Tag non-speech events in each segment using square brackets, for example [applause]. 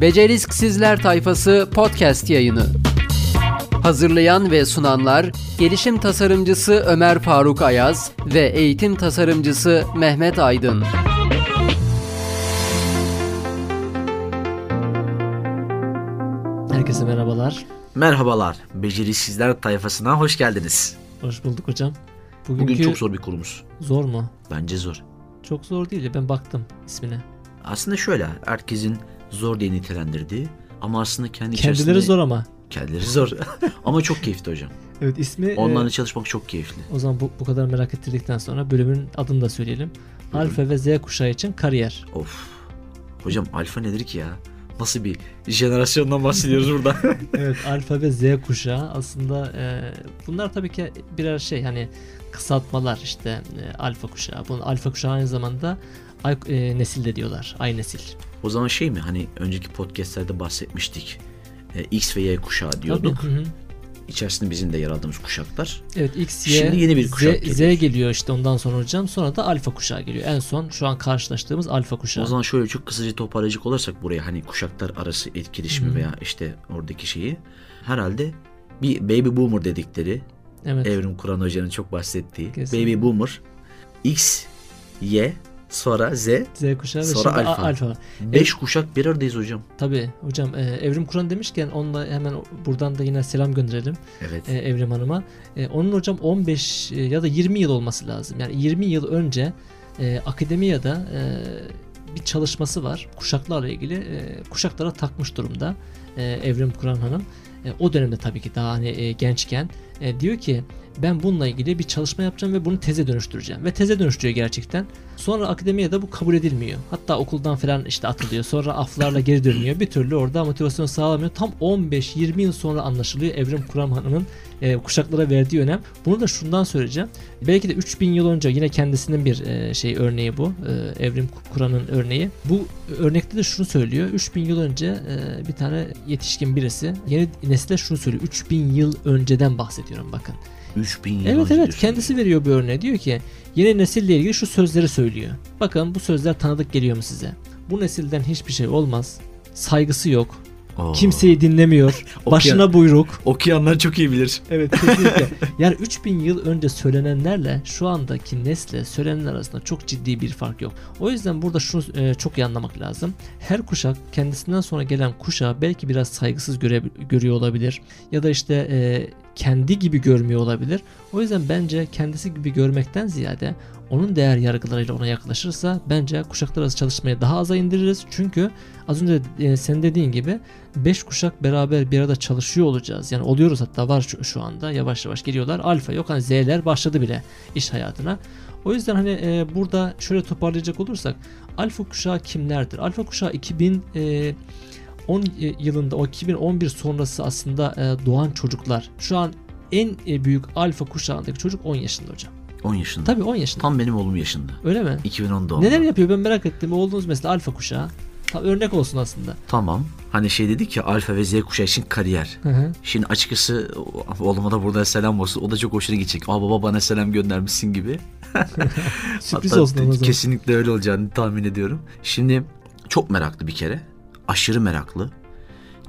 Beceriksizler Tayfası podcast yayını. Hazırlayan ve sunanlar Gelişim Tasarımcısı Ömer Faruk Ayaz ve Eğitim Tasarımcısı Mehmet Aydın. Herkese merhabalar. Merhabalar. Beceriksizler tayfasına hoş geldiniz. Hoş bulduk hocam. Bugünkü Bugün çok zor bir konumuz. Zor mu? Bence zor. Çok zor değil. Ben baktım ismine. Aslında şöyle. Herkesin zor diye nitelendirdiği ama aslında kendi Kendileri zor ama. Kendileri zor. [laughs] ama çok keyifli hocam. Evet ismi... Onlarla e, çalışmak çok keyifli. O zaman bu, bu kadar merak ettirdikten sonra bölümün adını da söyleyelim. Buyurun. Alfa ve Z kuşağı için kariyer. Of. Hocam alfa nedir ki ya? Nasıl bir jenerasyondan bahsediyoruz burada? [laughs] evet alfa ve Z kuşağı aslında e, bunlar tabii ki birer şey hani kısaltmalar işte e, alfa kuşağı. Bunun alfa kuşağı aynı zamanda ay, e, nesil de diyorlar. Ay nesil. O zaman şey mi hani önceki podcastlerde bahsetmiştik. E, X ve Y kuşağı diyorduk. Tabii, hı hı. İçerisinde bizim de yer aldığımız kuşaklar. Evet X, Y, Şimdi yeni bir kuşak Z, geliyor. Z geliyor işte ondan sonra hocam. Sonra da alfa kuşağı geliyor. En son şu an karşılaştığımız alfa kuşağı. O zaman şöyle çok kısaca toparlayacak olursak buraya hani kuşaklar arası etkileşimi Hı-hı. veya işte oradaki şeyi. Herhalde bir baby boomer dedikleri evet. Evrim Kur'an Hoca'nın çok bahsettiği Kesinlikle. baby boomer X, Y sonra Z, Z kuşağı sonra ve alfa. alfa. Beş kuşak bir aradayız hocam. Tabii hocam e, Evrim Kur'an demişken onunla hemen buradan da yine selam gönderelim. Evet. E, Evrim Hanım'a. E, onun hocam 15 e, ya da 20 yıl olması lazım. Yani 20 yıl önce e, akademiyada e, bir çalışması var. Kuşaklarla ilgili e, kuşaklara takmış durumda e, Evrim Kur'an Hanım. E, o dönemde tabii ki daha hani e, gençken e, diyor ki ben bununla ilgili bir çalışma yapacağım ve bunu teze dönüştüreceğim. Ve teze dönüştürüyor gerçekten. Sonra akademiye de bu kabul edilmiyor. Hatta okuldan falan işte atılıyor. Sonra aflarla geri dönüyor. Bir türlü orada motivasyon sağlamıyor. Tam 15-20 yıl sonra anlaşılıyor Evrim Kuram Hanım'ın e, kuşaklara verdiği önem. Bunu da şundan söyleyeceğim. Belki de 3000 yıl önce yine kendisinin bir e, şey örneği bu. E, Evrim Kur'an'ın örneği. Bu örnekte de şunu söylüyor. 3000 yıl önce e, bir tane yetişkin birisi yeni nesile şunu söylüyor. 3000 yıl önceden bahsediyorum bakın. 3000 yıl Evet evet kendisi veriyor bir örneği. Diyor ki yeni nesille ilgili şu sözleri söylüyor. Bakın bu sözler tanıdık geliyor mu size? Bu nesilden hiçbir şey olmaz. Saygısı yok. Oo. Kimseyi dinlemiyor. [laughs] Başına buyruk. Okuyanlar çok iyi bilir. Evet kesinlikle. [laughs] yani 3000 yıl önce söylenenlerle şu andaki nesle söylenenler arasında çok ciddi bir fark yok. O yüzden burada şunu e, çok iyi anlamak lazım. Her kuşak kendisinden sonra gelen kuşağı belki biraz saygısız göre, görüyor olabilir. Ya da işte e, kendi gibi görmüyor olabilir. O yüzden bence kendisi gibi görmekten ziyade onun değer yargılarıyla ona yaklaşırsa bence kuşaklar arası çalışmayı daha aza indiririz. Çünkü az önce e, senin dediğin gibi 5 kuşak beraber bir arada çalışıyor olacağız. Yani oluyoruz hatta var şu, şu anda yavaş yavaş geliyorlar. Alfa yok hani Z'ler başladı bile iş hayatına. O yüzden hani e, burada şöyle toparlayacak olursak alfa kuşağı kimlerdir? Alfa kuşağı 2000 e, 10 yılında o 2011 sonrası aslında e, doğan çocuklar. Şu an en e, büyük alfa kuşağındaki çocuk 10 yaşında hocam. 10 yaşında. Tabii 10 yaşında. Tam benim oğlum yaşında. Öyle mi? 2010 doğumlu. Neler yapıyor ben merak ettim. Oğlunuz mesela alfa kuşağı. Tam örnek olsun aslında. Tamam. Hani şey dedik ya alfa ve z kuşağı için kariyer. Hı hı. Şimdi açıkçası oğluma da burada selam olsun. O da çok hoşuna gidecek. Aa baba bana selam göndermişsin gibi. [laughs] Sürpriz Hatta olsun. Kesinlikle öyle olacağını tahmin ediyorum. Şimdi çok meraklı bir kere. Aşırı meraklı.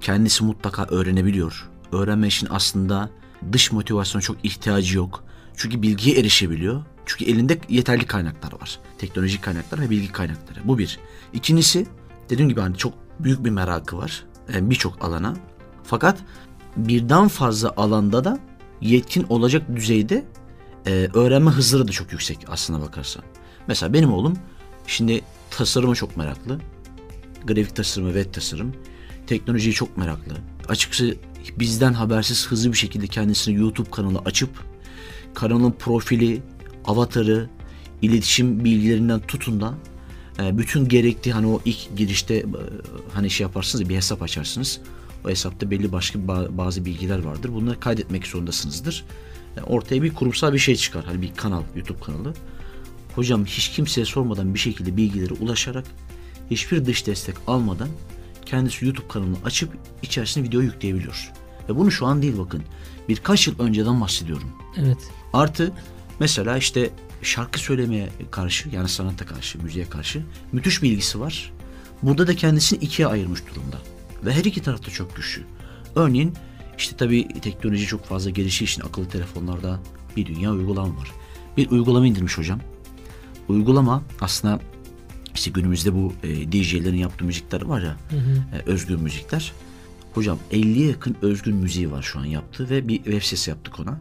Kendisi mutlaka öğrenebiliyor. Öğrenme için aslında dış motivasyon çok ihtiyacı yok. Çünkü bilgiye erişebiliyor. Çünkü elinde yeterli kaynaklar var. Teknolojik kaynaklar ve bilgi kaynakları. Bu bir. İkincisi dediğim gibi hani çok büyük bir merakı var. Yani Birçok alana. Fakat birden fazla alanda da yetkin olacak düzeyde e, öğrenme hızları da çok yüksek aslına bakarsan. Mesela benim oğlum şimdi tasarıma çok meraklı. Grafik tasarımı, web tasarım. Teknolojiye çok meraklı. Açıkçası bizden habersiz hızlı bir şekilde kendisine YouTube kanalı açıp kanalın profili, avatarı, iletişim bilgilerinden tutun da e, bütün gerektiği hani o ilk girişte e, hani şey yaparsınız bir hesap açarsınız. O hesapta belli başka bazı bilgiler vardır. Bunları kaydetmek zorundasınızdır. E, ortaya bir kurumsal bir şey çıkar. Hani bir kanal, YouTube kanalı. Hocam hiç kimseye sormadan bir şekilde bilgilere ulaşarak hiçbir dış destek almadan kendisi YouTube kanalını açıp içerisine video yükleyebiliyor. Ve bunu şu an değil bakın. Birkaç yıl önceden bahsediyorum. Evet. Artı mesela işte şarkı söylemeye karşı yani sanata karşı, müziğe karşı müthiş bir ilgisi var. Burada da kendisini ikiye ayırmış durumda. Ve her iki tarafta çok güçlü. Örneğin işte tabii teknoloji çok fazla geliştiği için akıllı telefonlarda bir dünya uygulama var. Bir uygulama indirmiş hocam. Uygulama aslında işte günümüzde bu e, DJ'lerin yaptığı müzikler var ya Hı hı. e, özgün müzikler. Hocam 50'ye yakın özgün müziği var şu an yaptığı ve bir web sitesi yaptık ona.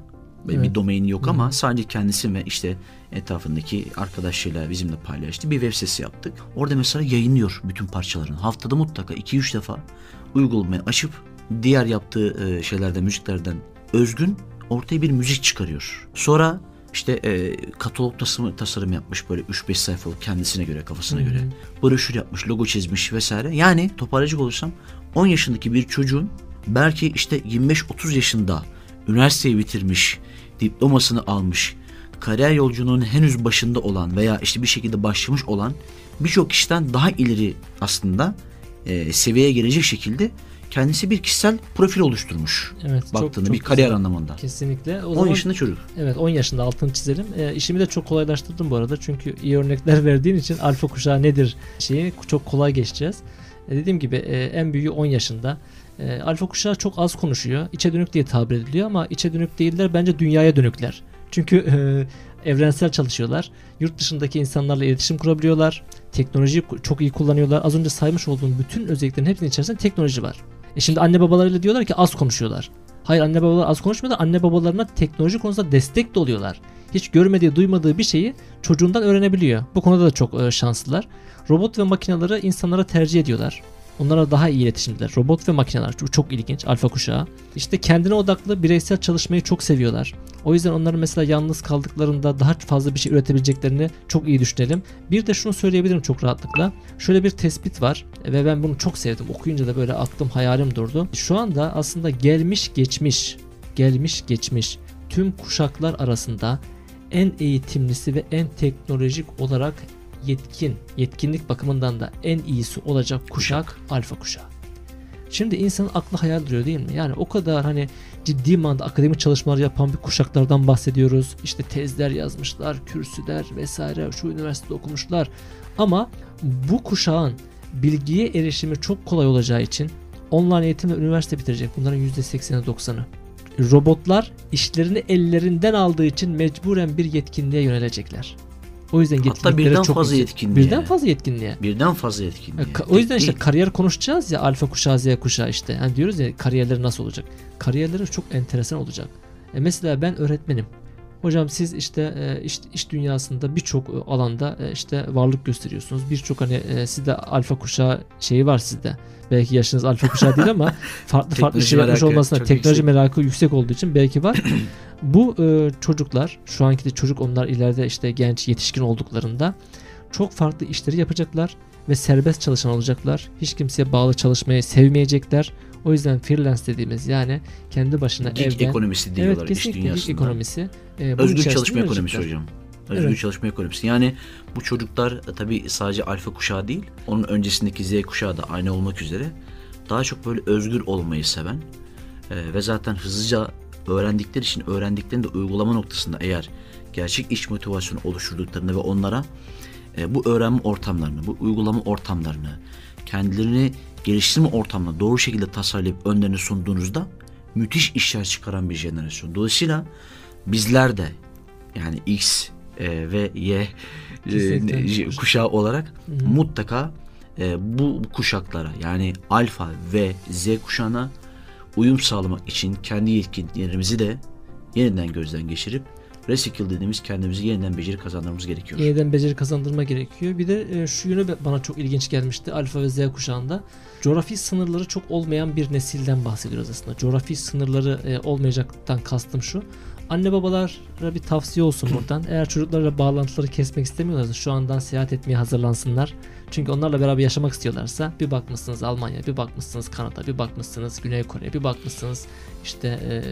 Ve Evet. Bir domaini yok ama sadece kendisi ve işte etrafındaki arkadaşlarıyla bizimle paylaştı. Bir web sitesi yaptık. Orada mesela yayınlıyor bütün parçalarını. Haftada mutlaka 2-3 defa uygulamayı açıp diğer yaptığı e, şeylerden, müziklerden özgün ortaya bir müzik çıkarıyor. Sonra işte e, katalog tasarım, tasarım yapmış böyle 3-5 sayfalık kendisine göre, kafasına Hı hı. göre. Broşür yapmış, logo çizmiş vesaire. Yani toparlayacak olursam 10 yaşındaki bir çocuğun belki işte 25-30 yaşında üniversiteyi bitirmiş, diplomasını almış, kariyer yolculuğunun henüz başında olan veya işte bir şekilde başlamış olan birçok kişiden daha ileri aslında e, seviyeye gelecek şekilde kendisi bir kişisel profil oluşturmuş. Evet. Baktığında çok bir kariyer güzel. anlamında. Kesinlikle. O 10 zaman yaşında çocuk. Evet 10 yaşında altını çizelim. E, işimi de çok kolaylaştırdım bu arada. Çünkü iyi örnekler [laughs] verdiğin için alfa kuşağı nedir şeyi çok kolay geçeceğiz. E, dediğim gibi e, en büyüğü 10 yaşında. E, alfa kuşağı çok az konuşuyor. İçe dönük diye tabir ediliyor ama içe dönük değiller bence dünyaya dönükler. Çünkü e, evrensel çalışıyorlar. Yurt dışındaki insanlarla iletişim kurabiliyorlar. Teknolojiyi çok iyi kullanıyorlar. Az önce saymış olduğum bütün özelliklerin hepsinin içerisinde teknoloji var. E şimdi anne babalarıyla diyorlar ki az konuşuyorlar. Hayır anne babalar az konuşmuyor da anne babalarına teknoloji konusunda destek de oluyorlar. Hiç görmediği duymadığı bir şeyi çocuğundan öğrenebiliyor. Bu konuda da çok e, şanslılar. Robot ve makineleri insanlara tercih ediyorlar. Onlara daha iyi iletişimdeler. Robot ve makineler çok, çok ilginç alfa kuşağı. İşte kendine odaklı bireysel çalışmayı çok seviyorlar. O yüzden onların mesela yalnız kaldıklarında daha fazla bir şey üretebileceklerini çok iyi düşünelim. Bir de şunu söyleyebilirim çok rahatlıkla. Şöyle bir tespit var ve ben bunu çok sevdim. Okuyunca da böyle aklım hayalim durdu. Şu anda aslında gelmiş geçmiş, gelmiş geçmiş tüm kuşaklar arasında en eğitimlisi ve en teknolojik olarak yetkin, yetkinlik bakımından da en iyisi olacak kuşak alfa kuşağı. Şimdi insanın aklı hayal duruyor değil mi? Yani o kadar hani ciddi manada akademik çalışmalar yapan bir kuşaklardan bahsediyoruz. İşte tezler yazmışlar, kürsüler vesaire, şu üniversitede okumuşlar. Ama bu kuşağın bilgiye erişimi çok kolay olacağı için online eğitim ve üniversite bitirecek. Bunların %80'i 90'ı. Robotlar işlerini ellerinden aldığı için mecburen bir yetkinliğe yönelecekler. O yüzden Hatta yetkinlikleri birden çok fazla yüksek. yetkinliğe. Birden fazla yetkinliğe. Birden fazla etkinliği. Ya, ka- o yüzden Tek işte değil. kariyer konuşacağız ya alfa kuşağı Z kuşağı işte. Hani diyoruz ya kariyerleri nasıl olacak? Kariyerleri çok enteresan olacak. E mesela ben öğretmenim. Hocam siz işte e, iş, iş dünyasında birçok e, alanda e, işte varlık gösteriyorsunuz. Birçok hani sizde alfa kuşağı şeyi var sizde. Belki yaşınız alfa kuşağı değil ama [laughs] farklı farklı şey yapmış olmasına teknoloji yüksek. merakı yüksek olduğu için belki var. [clears throat] Bu e, çocuklar şu anki de çocuk onlar ileride işte genç yetişkin olduklarında çok farklı işleri yapacaklar ve serbest çalışan olacaklar. Hiç kimseye bağlı çalışmayı sevmeyecekler. O yüzden freelance dediğimiz yani kendi başına Gig evden ekonomisi diyorlar evet iş kesinlikle gig dünyasında. ekonomisi. E, Özgür çalışma ekonomisi hocam. Özgür Evet. çalışma ekonomisi. Yani bu çocuklar e, tabii sadece alfa kuşağı değil, onun öncesindeki Z kuşağı da aynı olmak üzere daha çok böyle özgür olmayı seven e, ve zaten hızlıca öğrendikleri için öğrendiklerini de uygulama noktasında eğer gerçek iş motivasyonu oluşturduklarını ve onlara e, bu öğrenme ortamlarını, bu uygulama ortamlarını, kendilerini geliştirme ortamlarını doğru şekilde tasarlayıp önlerine sunduğunuzda müthiş işler çıkaran bir jenerasyon. Dolayısıyla bizler de yani X e, ve Y e, kuşağı olarak Hı hı. mutlaka e, bu kuşaklara yani alfa ve Z kuşağına uyum sağlamak için kendi yetkinliklerimizi de yeniden gözden geçirip reskill dediğimiz kendimizi yeniden beceri kazandırmamız gerekiyor. Yeniden beceri kazandırma gerekiyor. Bir de e, şu yönü bana çok ilginç gelmişti alfa ve Z kuşağında. Coğrafi sınırları çok olmayan bir nesilden bahsediyoruz aslında. Coğrafi sınırları e, olmayacaktan kastım şu. Anne babalara bir tavsiye olsun [clears throat] buradan. Eğer çocuklarla bağlantıları kesmek istemiyorlarsa şu andan seyahat etmeye hazırlansınlar. Çünkü onlarla beraber yaşamak istiyorlarsa bir bakmışsınız Almanya, bir bakmışsınız Kanada, bir bakmışsınız Güney Kore, bir bakmışsınız işte e,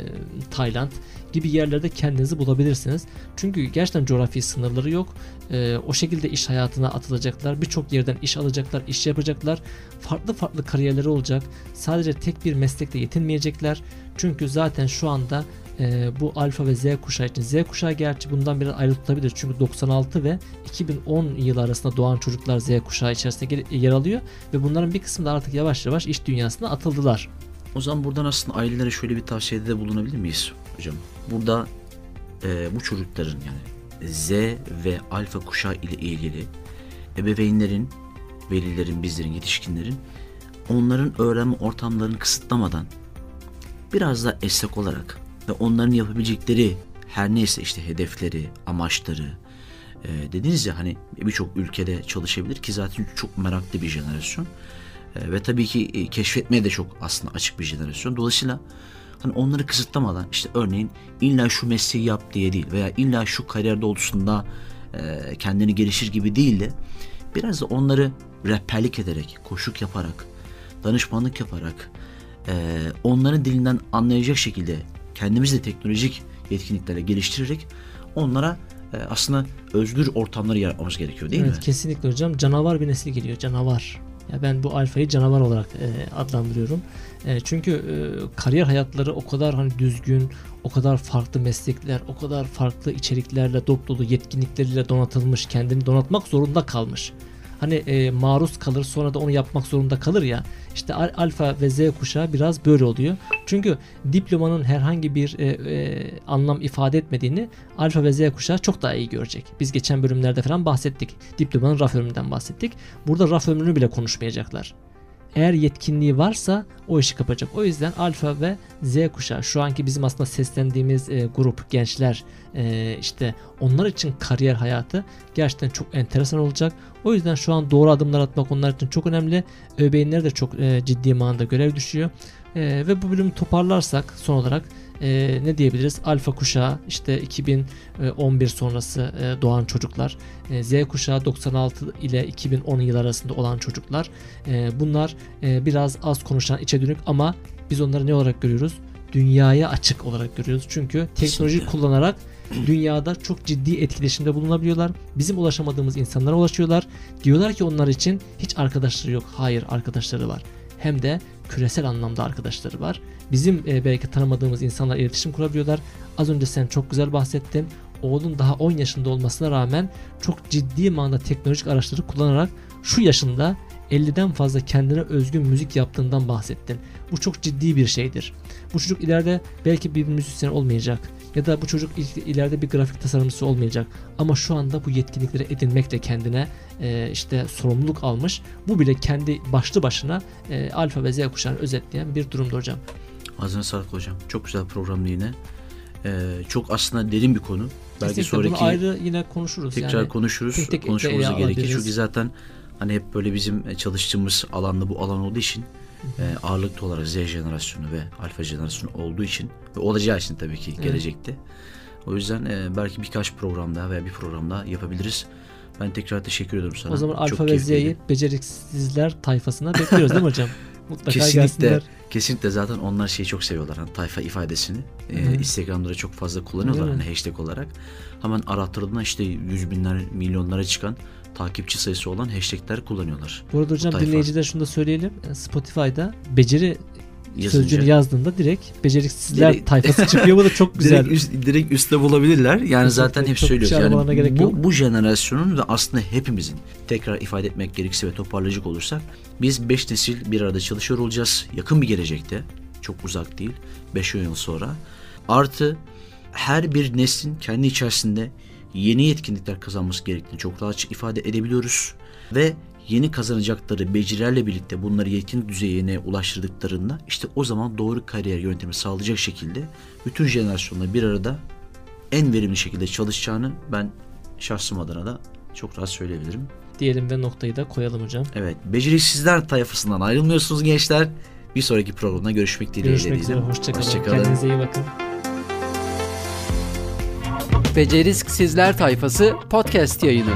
Tayland gibi yerlerde kendinizi bulabilirsiniz. Çünkü gerçekten coğrafi sınırları yok. E, o şekilde iş hayatına atılacaklar. Birçok yerden iş alacaklar, iş yapacaklar. Farklı farklı kariyerleri olacak. Sadece tek bir meslekle yetinmeyecekler. Çünkü zaten şu anda e, bu alfa ve Z kuşağı için. Z kuşağı gerçi bundan biraz ayrı tutabilir. Çünkü 96 ve 2010 yılı arasında doğan çocuklar Z kuşağı içerisinde yer alıyor ve bunların bir kısmı da artık yavaş yavaş iş dünyasına atıldılar. O zaman buradan aslında ailelere şöyle bir tavsiyede de bulunabilir miyiz hocam? Burada e, bu çocukların yani Z ve alfa kuşağı ile ilgili ebeveynlerin, velilerin, bizlerin, yetişkinlerin onların öğrenme ortamlarını kısıtlamadan biraz da esnek olarak ve onların yapabilecekleri her neyse işte hedefleri, amaçları e, dediniz ya hani birçok ülkede çalışabilir ki zaten çok meraklı bir jenerasyon e, ve tabii ki e, keşfetmeye de çok aslında açık bir jenerasyon. Dolayısıyla hani onları kısıtlamadan işte örneğin illa şu mesleği yap diye değil veya illa şu kariyer doğrultusunda e, kendini gelişir gibi değil de biraz da onları rehberlik ederek, koşuk yaparak, danışmanlık yaparak, e, onların dilinden anlayacak şekilde kendimiz de teknolojik yetkinliklerle geliştirerek onlara e, aslında özgür ortamları yaratmamız gerekiyor değil evet, mi? Kesinlikle hocam. Canavar bir nesil geliyor. Canavar. Ya ben bu alfayı canavar olarak e, adlandırıyorum. E, çünkü e, kariyer hayatları o kadar hani düzgün, o kadar farklı meslekler, o kadar farklı içeriklerle dop dolu yetkinlikleriyle donatılmış, kendini donatmak zorunda kalmış hani e, maruz kalır sonra da onu yapmak zorunda kalır ya. İşte alfa ve Z kuşağı biraz böyle oluyor. Çünkü diplomanın herhangi bir e, e, anlam ifade etmediğini alfa ve Z kuşağı çok daha iyi görecek. Biz geçen bölümlerde falan bahsettik. Diplomanın raf ömründen bahsettik. Burada raf ömrünü bile konuşmayacaklar eğer yetkinliği varsa o işi kapacak. O yüzden alfa ve Z kuşağı şu anki bizim aslında seslendiğimiz e, grup gençler e, işte onlar için kariyer hayatı gerçekten çok enteresan olacak. O yüzden şu an doğru adımlar atmak onlar için çok önemli. Öbeğinlere de çok e, ciddi manada görev düşüyor. E, ve bu bölümü toparlarsak son olarak e, ne diyebiliriz? Alfa kuşağı işte 2011 sonrası e, doğan çocuklar. E, Z kuşağı 96 ile 2010 yıl arasında olan çocuklar. E, bunlar e, biraz az konuşan içe dönük ama biz onları ne olarak görüyoruz? Dünyaya açık olarak görüyoruz. Çünkü teknoloji kullanarak dünyada çok ciddi etkileşimde bulunabiliyorlar. Bizim ulaşamadığımız insanlara ulaşıyorlar. Diyorlar ki onlar için hiç arkadaşları yok. Hayır arkadaşları var. Hem de küresel anlamda arkadaşları var. Bizim e, belki tanımadığımız insanlar iletişim kurabiliyorlar. Az önce sen çok güzel bahsettin. Oğlun daha 10 yaşında olmasına rağmen çok ciddi manada teknolojik araçları kullanarak şu yaşında 50'den fazla kendine özgün müzik yaptığından bahsettin. Bu çok ciddi bir şeydir. Bu çocuk ileride belki bir müzisyen olmayacak ya da bu çocuk ileride bir grafik tasarımcısı olmayacak ama şu anda bu yetkinlikleri edinmekle kendine e, işte sorumluluk almış. Bu bile kendi başlı başına e, alfa ve z kuşağını özetleyen bir durumdur hocam. Ağzına sağlık hocam. Çok güzel programdı yine. Ee, çok aslında derin bir konu. Belki Kesinlikle sonraki bunu ayrı yine konuşuruz. Tekrar yani. konuşuruz. Tek tek konuşmamız gerekir. Çünkü zaten hani hep böyle bizim çalıştığımız alanda bu alan olduğu için e, ağırlıklı olarak Z jenerasyonu ve alfa jenerasyonu olduğu için ve olacağı için tabii ki gelecekte. O yüzden e, belki birkaç programda veya bir programda yapabiliriz. Ben tekrar teşekkür ediyorum sana. O zaman Alfa ve Z'yi beceriksizler tayfasına bekliyoruz değil mi hocam? [laughs] Mutlaka kesinlikle, gelsinler. Kesinlikle zaten onlar şeyi çok seviyorlar. Hani tayfa ifadesini. Ee, Instagram'da çok fazla kullanıyorlar hani hashtag olarak. Hemen arattırdığında işte yüz binler, milyonlara çıkan takipçi sayısı olan hashtagler kullanıyorlar. Bu arada hocam dinleyiciler şunu da söyleyelim. Spotify'da beceri Yazınca. sözcüğünü yazdığında direkt beceriksizler direkt, tayfası çıkıyor. Bu da çok [laughs] güzel. direkt, üst, direkt üstte bulabilirler. Yani Kesinlikle zaten hep söylüyoruz. Şey yani bu, yok. bu jenerasyonun ve aslında hepimizin tekrar ifade etmek gerekirse ve toparlayacak olursak biz 5 nesil bir arada çalışıyor olacağız. Yakın bir gelecekte. Çok uzak değil. 5 yıl sonra. Artı her bir neslin kendi içerisinde yeni yetkinlikler kazanması gerektiğini çok rahat ifade edebiliyoruz. Ve yeni kazanacakları becerilerle birlikte bunları yetkinlik düzeyine ulaştırdıklarında işte o zaman doğru kariyer yöntemi sağlayacak şekilde bütün jenerasyonla bir arada en verimli şekilde çalışacağını ben şahsım adına da çok rahat söyleyebilirim. Diyelim ve noktayı da koyalım hocam. Evet. Beceriksizler tayfasından ayrılmıyorsunuz gençler. Bir sonraki programda görüşmek dileğiyle. Görüşmek üzere. Hoşçakalın. Hoşçakalın. Kendinize iyi bakın. Beceriksizler Tayfası podcast yayını.